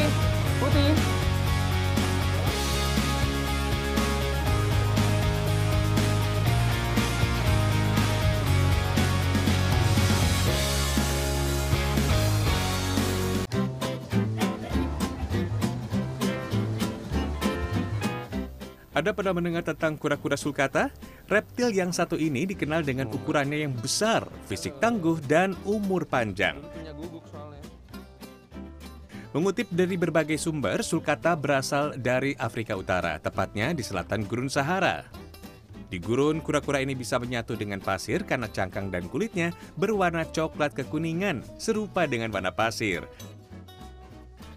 Putih, putih. Ada pernah mendengar tentang kura-kura sulcata? Reptil yang satu ini dikenal dengan ukurannya yang besar, fisik tangguh, dan umur panjang. Mengutip dari berbagai sumber, sulcata berasal dari Afrika Utara, tepatnya di selatan Gurun Sahara. Di gurun, kura-kura ini bisa menyatu dengan pasir karena cangkang dan kulitnya berwarna coklat kekuningan, serupa dengan warna pasir.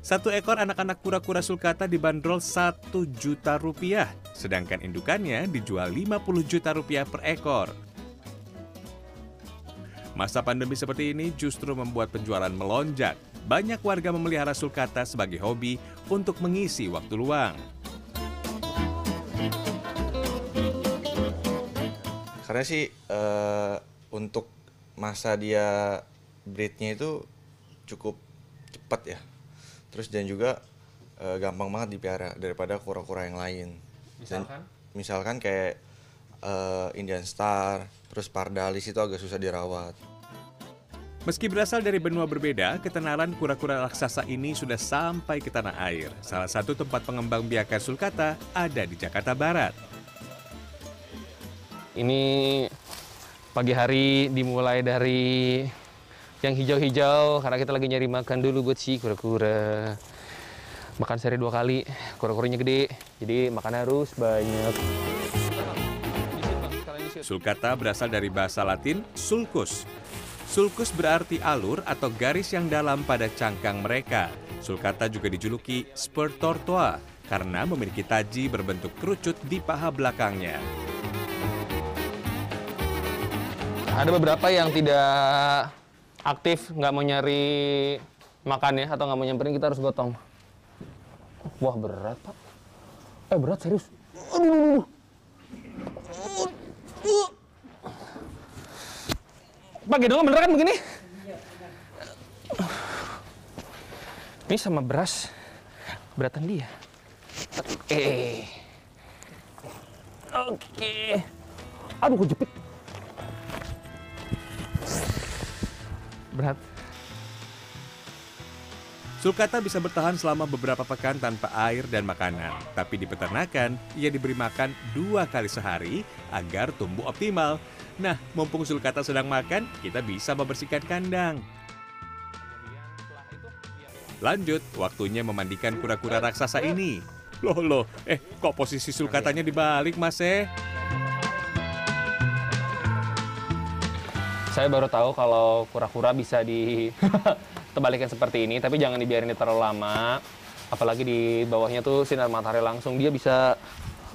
Satu ekor anak-anak kura-kura sulcata dibanderol 1 juta rupiah, sedangkan indukannya dijual 50 juta rupiah per ekor. Masa pandemi seperti ini justru membuat penjualan melonjak. Banyak warga memelihara sulcata sebagai hobi untuk mengisi waktu luang. Karena sih eh, untuk masa dia breednya itu cukup cepat ya. Terus dan juga eh, gampang banget dipelihara daripada kura-kura yang lain. Dan Misalkan? misalkan kayak eh, Indian Star, terus Pardalis itu agak susah dirawat. Meski berasal dari benua berbeda, ketenaran kura-kura raksasa ini sudah sampai ke tanah air. Salah satu tempat pengembang biakan sulcata ada di Jakarta Barat. Ini pagi hari dimulai dari yang hijau-hijau karena kita lagi nyari makan dulu buat si kura-kura. Makan sehari dua kali, kura-kuranya gede, jadi makan harus banyak. Sulcata berasal dari bahasa Latin sulcus. Sulcus berarti alur atau garis yang dalam pada cangkang mereka. Sulcata juga dijuluki spur tortoise karena memiliki taji berbentuk kerucut di paha belakangnya. Ada beberapa yang tidak aktif, nggak mau nyari makan ya, atau nggak mau nyamperin, kita harus gotong. Wah berat pak. Eh berat serius. Aduh. Pak gendongnya bener kan begini? Ini sama beras, beratan dia. Oke. Oke. Aduh, kejepit. Berat. Sulcata bisa bertahan selama beberapa pekan tanpa air dan makanan. Tapi di peternakan, ia diberi makan dua kali sehari agar tumbuh optimal. Nah, mumpung sulcata sedang makan, kita bisa membersihkan kandang. Lanjut, waktunya memandikan kura-kura raksasa ini. Loh, loh, eh kok posisi sulcatanya dibalik, Mas eh? Saya baru tahu kalau kura-kura bisa di terbalikan seperti ini, tapi jangan dibiarin terlalu lama. Apalagi di bawahnya tuh sinar matahari langsung, dia bisa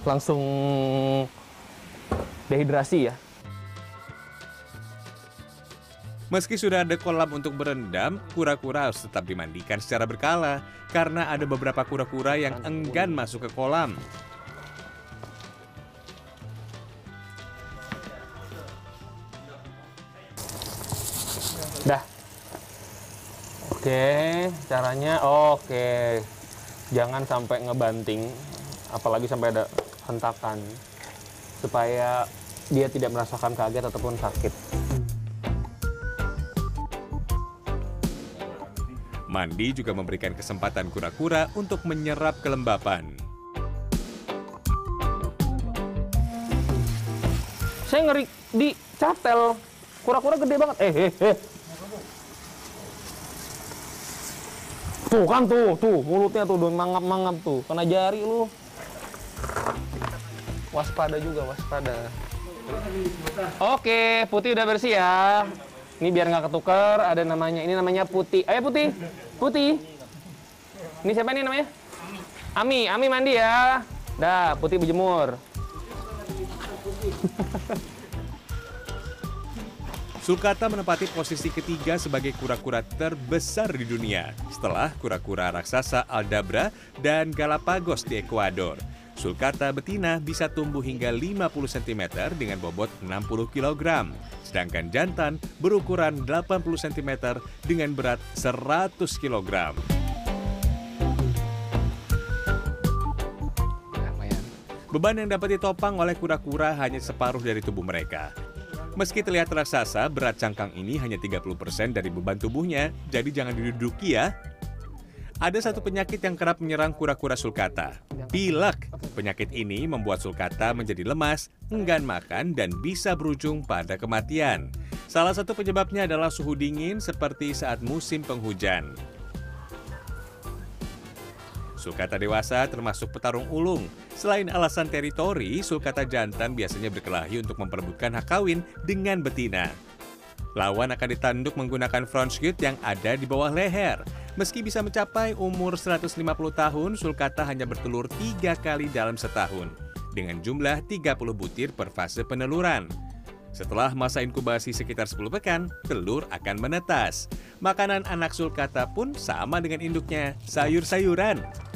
langsung dehidrasi ya. Meski sudah ada kolam untuk berendam, kura-kura harus tetap dimandikan secara berkala karena ada beberapa kura-kura yang enggan masuk ke kolam. Oke, caranya oke. Jangan sampai ngebanting, apalagi sampai ada hentakan, supaya dia tidak merasakan kaget ataupun sakit. Mandi juga memberikan kesempatan kura-kura untuk menyerap kelembapan. Saya ngeri di catel, kura-kura gede banget. Eh, eh, eh. Tuh kan tuh, tuh mulutnya tuh udah mangap-mangap tuh, kena jari lu. Waspada juga, waspada. Oke, putih udah bersih ya. Ini biar nggak ketukar, ada namanya. Ini namanya putih. Ayo putih, putih. Ini siapa nih namanya? Ami. Ami, Ami mandi ya. Dah, putih berjemur. Sulkata menempati posisi ketiga sebagai kura-kura terbesar di dunia setelah kura-kura raksasa Aldabra dan Galapagos di Ekuador. Sulcata betina bisa tumbuh hingga 50 cm dengan bobot 60 kg, sedangkan jantan berukuran 80 cm dengan berat 100 kg. Beban yang dapat ditopang oleh kura-kura hanya separuh dari tubuh mereka. Meski terlihat raksasa, berat cangkang ini hanya 30% dari beban tubuhnya, jadi jangan diduduki ya. Ada satu penyakit yang kerap menyerang kura-kura sulcata, pilek. Penyakit ini membuat sulcata menjadi lemas, enggan makan, dan bisa berujung pada kematian. Salah satu penyebabnya adalah suhu dingin seperti saat musim penghujan. Sulcata dewasa termasuk petarung ulung. Selain alasan teritori, sulcata jantan biasanya berkelahi untuk memperebutkan hak kawin dengan betina. Lawan akan ditanduk menggunakan front shoot yang ada di bawah leher. Meski bisa mencapai umur 150 tahun, sulcata hanya bertelur tiga kali dalam setahun. Dengan jumlah 30 butir per fase peneluran. Setelah masa inkubasi sekitar 10 pekan, telur akan menetas. Makanan anak sulcata pun sama dengan induknya, sayur-sayuran.